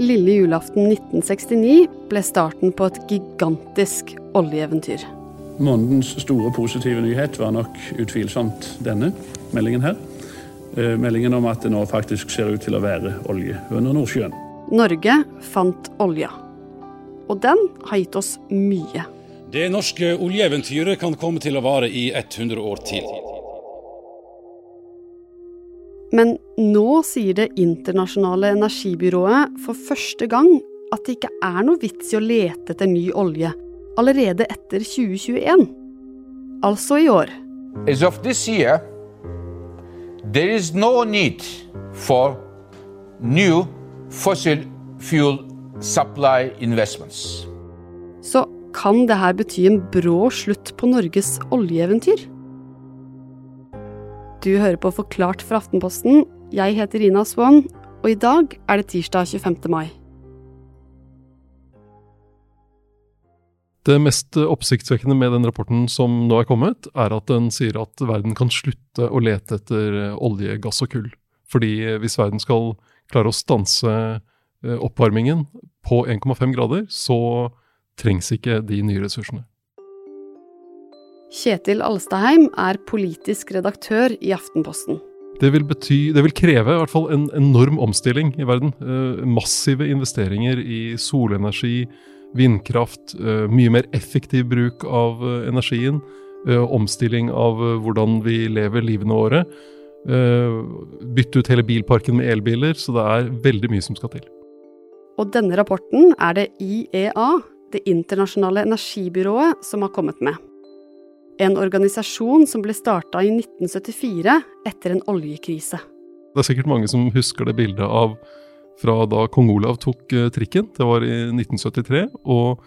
Lille julaften 1969 ble starten på et gigantisk oljeeventyr. Månedens store positive nyhet var nok utvilsomt denne meldingen her. Eh, meldingen om at det nå faktisk ser ut til å være olje under Nordsjøen. Norge fant olja. Og den har gitt oss mye. Det norske oljeeventyret kan komme til å vare i 100 år til. Men nå sier Det internasjonale energibyrået for første gang at det ikke er noe vits i å lete etter ny olje allerede etter 2021. Altså i år. As of this year, there is no need for new fossil fuel supply investments. Så kan dette bety en brå slutt på Norges oljeeventyr? Du hører på Forklart fra Aftenposten. Jeg heter Rina Swann, og i dag er det tirsdag 25. mai. Det mest oppsiktsvekkende med den rapporten som nå er kommet, er at den sier at verden kan slutte å lete etter olje, gass og kull. Fordi hvis verden skal klare å stanse eh, oppvarmingen på 1,5 grader, så trengs ikke de nye ressursene. Kjetil Alstaheim er politisk redaktør i Aftenposten. Det vil, bety, det vil kreve i hvert fall en enorm omstilling i verden. Eh, massive investeringer i solenergi, vindkraft, eh, mye mer effektiv bruk av eh, energien. Omstilling av hvordan vi lever livene våre. Bytte ut hele bilparken med elbiler. Så det er veldig mye som skal til. Og denne rapporten er det IEA, Det internasjonale energibyrået, som har kommet med. En organisasjon som ble starta i 1974 etter en oljekrise. Det er sikkert mange som husker det bildet av fra da kong Olav tok eh, trikken. Det var i 1973. Og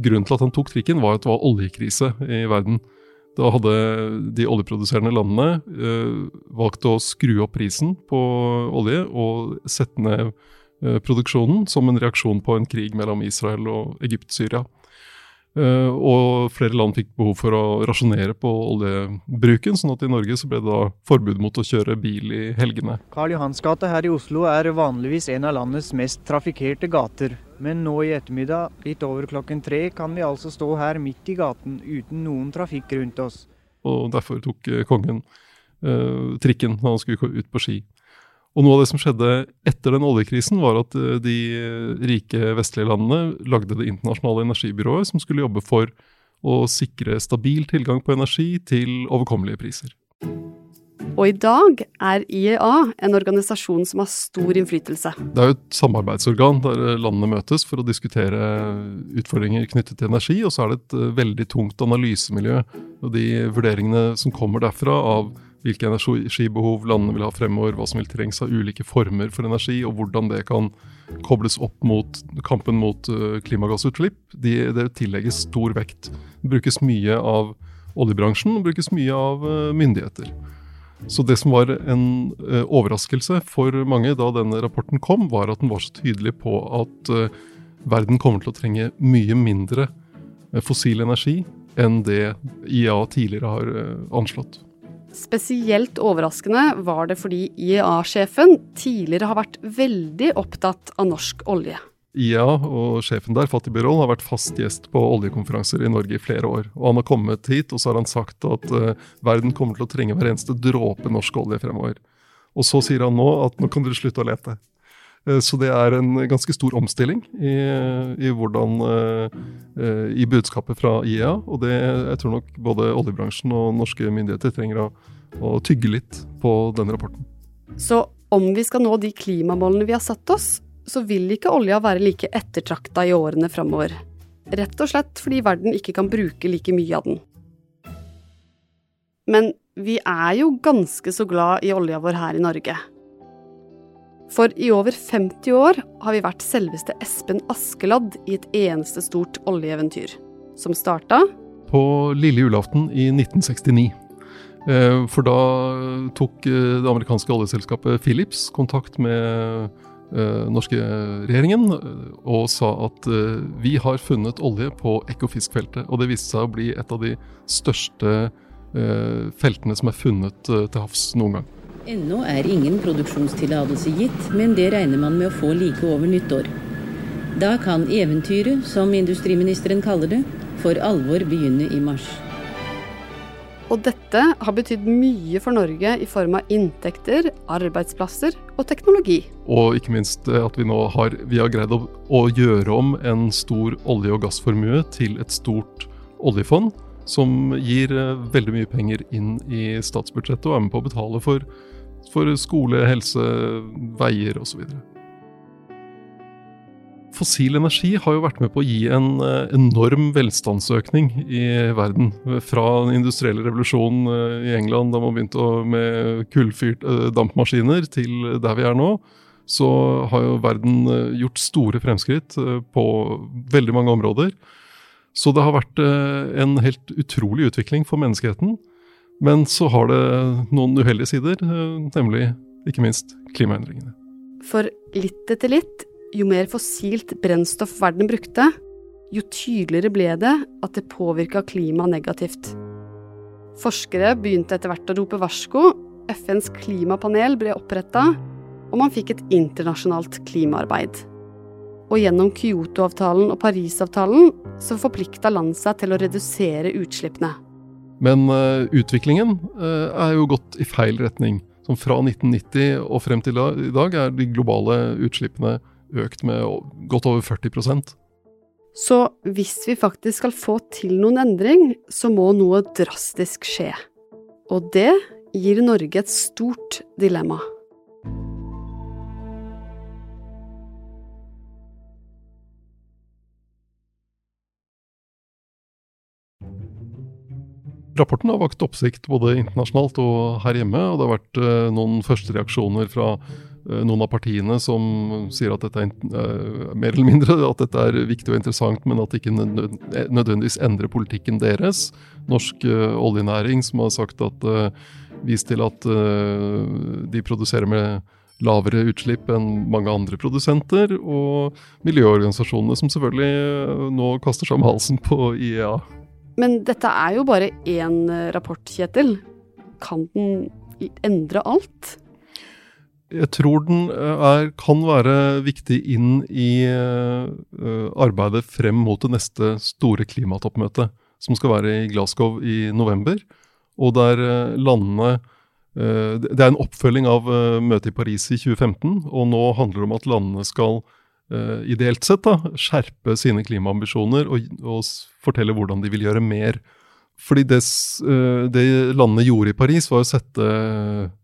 grunnen til at han tok trikken, var at det var oljekrise i verden. Da hadde de oljeproduserende landene øh, valgt å skru opp prisen på olje og sette ned øh, produksjonen som en reaksjon på en krig mellom Israel og Egypt-Syria. Uh, og flere land fikk behov for å rasjonere på oljebruken, sånn at i Norge så ble det da forbud mot å kjøre bil i helgene. Karl Johans gate her i Oslo er vanligvis en av landets mest trafikkerte gater. Men nå i ettermiddag, litt over klokken tre, kan vi altså stå her midt i gaten uten noen trafikk rundt oss. Og derfor tok uh, kongen eh, trikken når han skulle ut på ski. Og noe av det som skjedde etter den oljekrisen, var at eh, de rike vestlige landene lagde Det internasjonale energibyrået, som skulle jobbe for å sikre stabil tilgang på energi til overkommelige priser. Og i dag er IEA en organisasjon som har stor innflytelse. Det er jo et samarbeidsorgan der landene møtes for å diskutere utfordringer knyttet til energi. Og så er det et eh, veldig tungt analysemiljø. Og de vurderingene som kommer derfra av hvilke energibehov landene vil ha fremover, hva som vil trengs av ulike former for energi, og hvordan det kan kobles opp mot kampen mot uh, klimagassutslipp, det de tillegges stor vekt. Det brukes mye av oljebransjen og brukes mye av uh, myndigheter. Så det som var en uh, overraskelse for mange da denne rapporten kom, var at den var så tydelig på at verden kommer til å trenge mye mindre fossil energi enn det IA tidligere har anslått. Spesielt overraskende var det fordi IEA-sjefen tidligere har vært veldig opptatt av norsk olje. IEA og sjefen der, Fatih Birol, har vært fast gjest på oljekonferanser i Norge i flere år. Og han har kommet hit og så har han sagt at uh, verden kommer til å trenge hver eneste dråpe norsk olje fremover. Og så sier han nå at nå kan dere slutte å lete. Uh, så det er en ganske stor omstilling i, i hvordan uh, i budskapet fra IEA. Og det jeg tror nok både oljebransjen og norske myndigheter trenger å å tygge litt på den rapporten. Så om vi skal nå de klimamålene vi har satt oss, så vil ikke olja være like ettertrakta i årene framover. Rett og slett fordi verden ikke kan bruke like mye av den. Men vi er jo ganske så glad i olja vår her i Norge. For i over 50 år har vi vært selveste Espen Askeladd i et eneste stort oljeeventyr. Som starta På lille julaften i 1969. Eh, for da tok eh, det amerikanske oljeselskapet Philips kontakt med eh, norske regjeringen og sa at vi har funnet olje på Ekofisk-feltet. Og det viste seg å bli et av de største feltene som er funnet til havs noen gang. Ennå er ingen produksjonstillatelse gitt, men det regner man med å få like over nyttår. Da kan eventyret, som industriministeren kaller det, for alvor begynne i mars. Og dette har betydd mye for Norge i form av inntekter, arbeidsplasser og teknologi. Og ikke minst eh, at vi nå har, vi har greid å, å gjøre om en stor olje- og gassformue til et stort oljefond, som gir eh, veldig mye penger inn i statsbudsjettet og er med på å betale for, for skole, helse, veier osv. Fossil energi har jo vært med på å gi en eh, enorm velstandsøkning i verden. Fra den industrielle revolusjonen eh, i England, da man begynte med kullfyrt eh, dampmaskiner, til der vi er nå, så har jo verden gjort store fremskritt på veldig mange områder. Så det har vært en helt utrolig utvikling for menneskeheten. Men så har det noen uheldige sider, nemlig ikke minst klimaendringene. For litt etter litt jo mer fossilt brennstoff verden brukte, jo tydeligere ble det at det påvirka klimaet negativt. Forskere begynte etter hvert å rope varsko, FNs klimapanel ble oppretta, og man fikk et internasjonalt klimaarbeid. Og gjennom Kyoto-avtalen og Parisavtalen så forplikta land seg til å redusere utslippene. Men uh, utviklingen uh, er jo gått i feil retning. Som fra 1990 og frem til i dag er de globale utslippene økt med godt over 40% Så hvis vi faktisk skal få til noen endring, så må noe drastisk skje. Og det gir Norge et stort dilemma. Rapporten har vakt oppsikt både internasjonalt og her hjemme. og Det har vært eh, noen førstereaksjoner fra Eh, noen av partiene som sier at dette er uh, mer eller mindre at dette er viktig og interessant, men at det ikke nødvendigvis endrer politikken deres. Norsk uh, oljenæring som har sagt at uh, vist til at de produserer med lavere utslipp enn mange andre produsenter. Og miljøorganisasjonene som selvfølgelig nå kaster seg om halsen på IEA. Men dette er jo bare én rapport, Kjetil. Kan den endre alt? Jeg tror den eh, er, kan være viktig inn i uh, arbeidet frem mot det neste store klimatoppmøtet, som skal være i Glasgow i november. Og der landene Det er en oppfølging av møtet i Paris i 2015, og nå handler det om at landene skal ideelt sett da, skjerpe sine klimaambisjoner og, og fortelle hvordan de vil gjøre mer fordi det, uh, det, landene gjorde i Paris, var å sette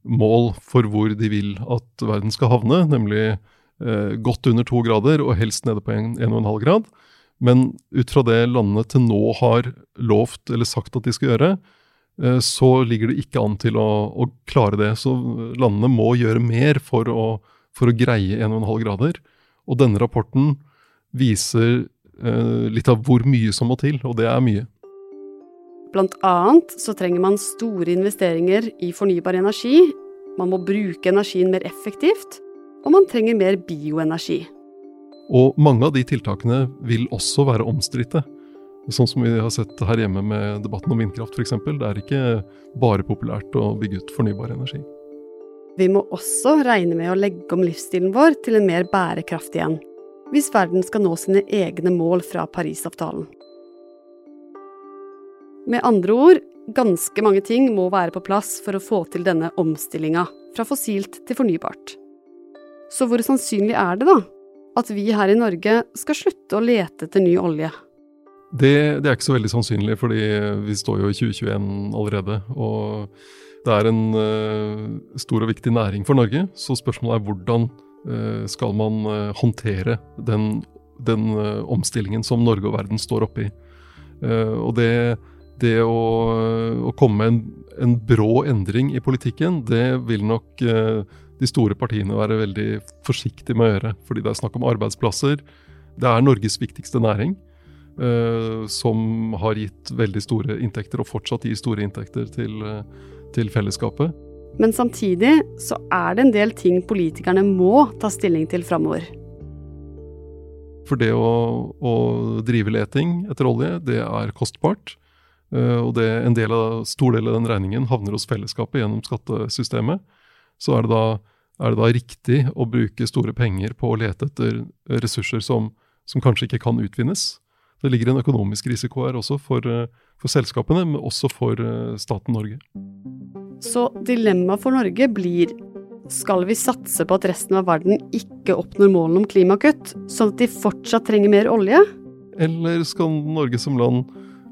mål for hvor de vil at verden skal havne, nemlig uh, godt under to grader og helst nede på 1,5 grad. Men ut fra det landene til nå har lovt eller sagt at de skal gjøre, eh, så ligger det ikke an til å, å, klare det. Så landene må gjøre mer for å, for å greie 1,5 grader. Og denne rapporten viser eh, litt av hvor mye som må til, og det er mye. Blant annet så trenger man store investeringer i fornybar energi, man må bruke energien mer effektivt, og man trenger mer bioenergi. Og mange av de tiltakene vil også være omstridte. Sånn som vi har sett her hjemme med debatten om vindkraft f.eks. Det er ikke bare populært å bygge ut fornybar energi. Vi må også regne med å legge om livsstilen vår til en mer bærekraftig en, hvis verden skal nå sine egne mål fra Parisavtalen. Med andre ord, ganske mange ting må være på plass for å få til denne omstillinga fra fossilt til fornybart. Så hvor sannsynlig er det da at vi her i Norge skal slutte å lete etter ny olje? Det, det er ikke så veldig sannsynlig, fordi vi står jo i 2021 allerede. Og det er en uh, stor og viktig næring for Norge, så spørsmålet er hvordan uh, skal man uh, håndtere den, den omstillingen som Norge og verden står oppe i. og det det å, å komme med en, en, brå endring i politikken, det vil nok de store partiene være veldig forsiktige med å gjøre. Fordi det er snakk om arbeidsplasser. Det er Norges viktigste næring. Uh, som har gitt veldig store inntekter, og fortsatt gir store inntekter til, til fellesskapet. Men samtidig så er det en del ting politikerne må ta stilling til framover. For det å, å drive leting etter olje, det er kostbart. Eh, og det, en del av, stor del av den regningen havner hos fellesskapet gjennom skattesystemet. Så er det, da, er det da riktig å bruke store penger på å lete etter ressurser som, som kanskje ikke kan utvinnes. Det ligger en økonomisk risiko her også for, eh, for selskapene, men også for eh, staten Norge. Så dilemmaet for Norge blir skal vi satse på at resten av verden ikke oppnår målene om klimakutt, sånn at de fortsatt trenger mer olje? Eller skal Norge som land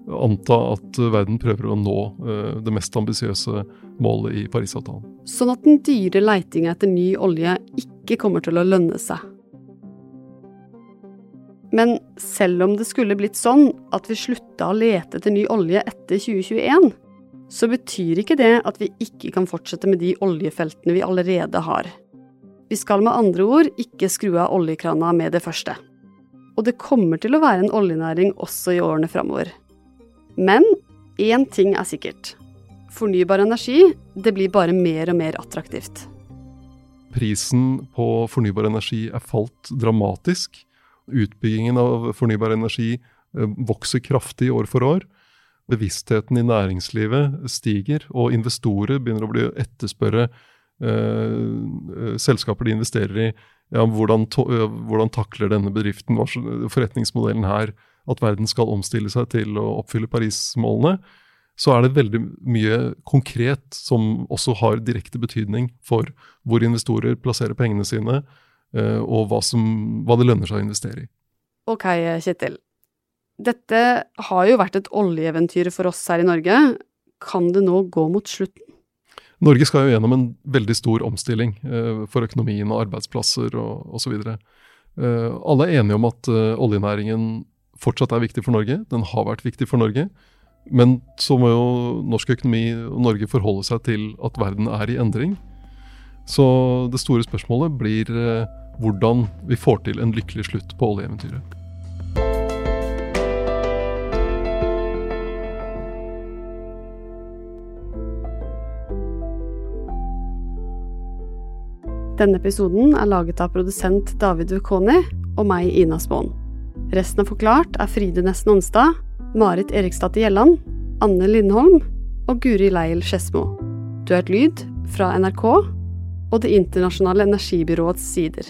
anta at verden prøver å nå eh, det mest ambisiøse målet i Parisavtalen? Sånn at den dyre leitinga etter ny olje ikke kommer til å lønne seg. Men selv om det skulle blitt sånn at vi slutta å lete etter ny olje etter 2021, så betyr ikke det at vi ikke kan fortsette med de oljefeltene vi allerede har. Vi skal med andre ord ikke skru av oljekrana med det første. Og det kommer til å være en oljenæring også i årene framover. Men én ting er sikkert. Fornybar energi, det blir bare mer og mer attraktivt. Prisen på fornybar energi er falt dramatisk Utbyggingen av fornybar energi eh, vokser kraftig år for år. Bevisstheten i næringslivet stiger, og investorer begynner å bli etterspørre eh, eh selskaper de investerer i. Ja, hvordan, to, hvordan, takler denne bedriften, forretningsmodellen her, at verden skal omstille seg til å oppfylle Paris-målene? Så er det veldig mye konkret som også har direkte betydning for hvor investorer plasserer pengene sine, Eh, og hva, som, hva det lønner seg å investere i. Ok, Kjetil. Dette har jo vært et oljeeventyr for oss her i Norge. Kan det nå gå mot slutten? Norge skal jo gjennom en veldig stor omstilling eh, for økonomien og arbeidsplasser og osv. Eh, alle er enige om at eh, oljenæringen fortsatt er viktig for Norge. Den har vært viktig for Norge. Men så må jo norsk økonomi og Norge forholde seg til at verden er i endring. Så det store spørsmålet blir eh, hvordan vi får til en lykkelig slutt på oljeeventyret. Denne episoden er laget av produsent David Wekoni og meg, Ina Spaan. Resten av Forklart er Fride Nesten Onsdag, Marit Eriksdatter Gjelland, Anne Lindholm og Guri Leil Skedsmo. Du har et lyd fra NRK og Det internasjonale energibyråets sider.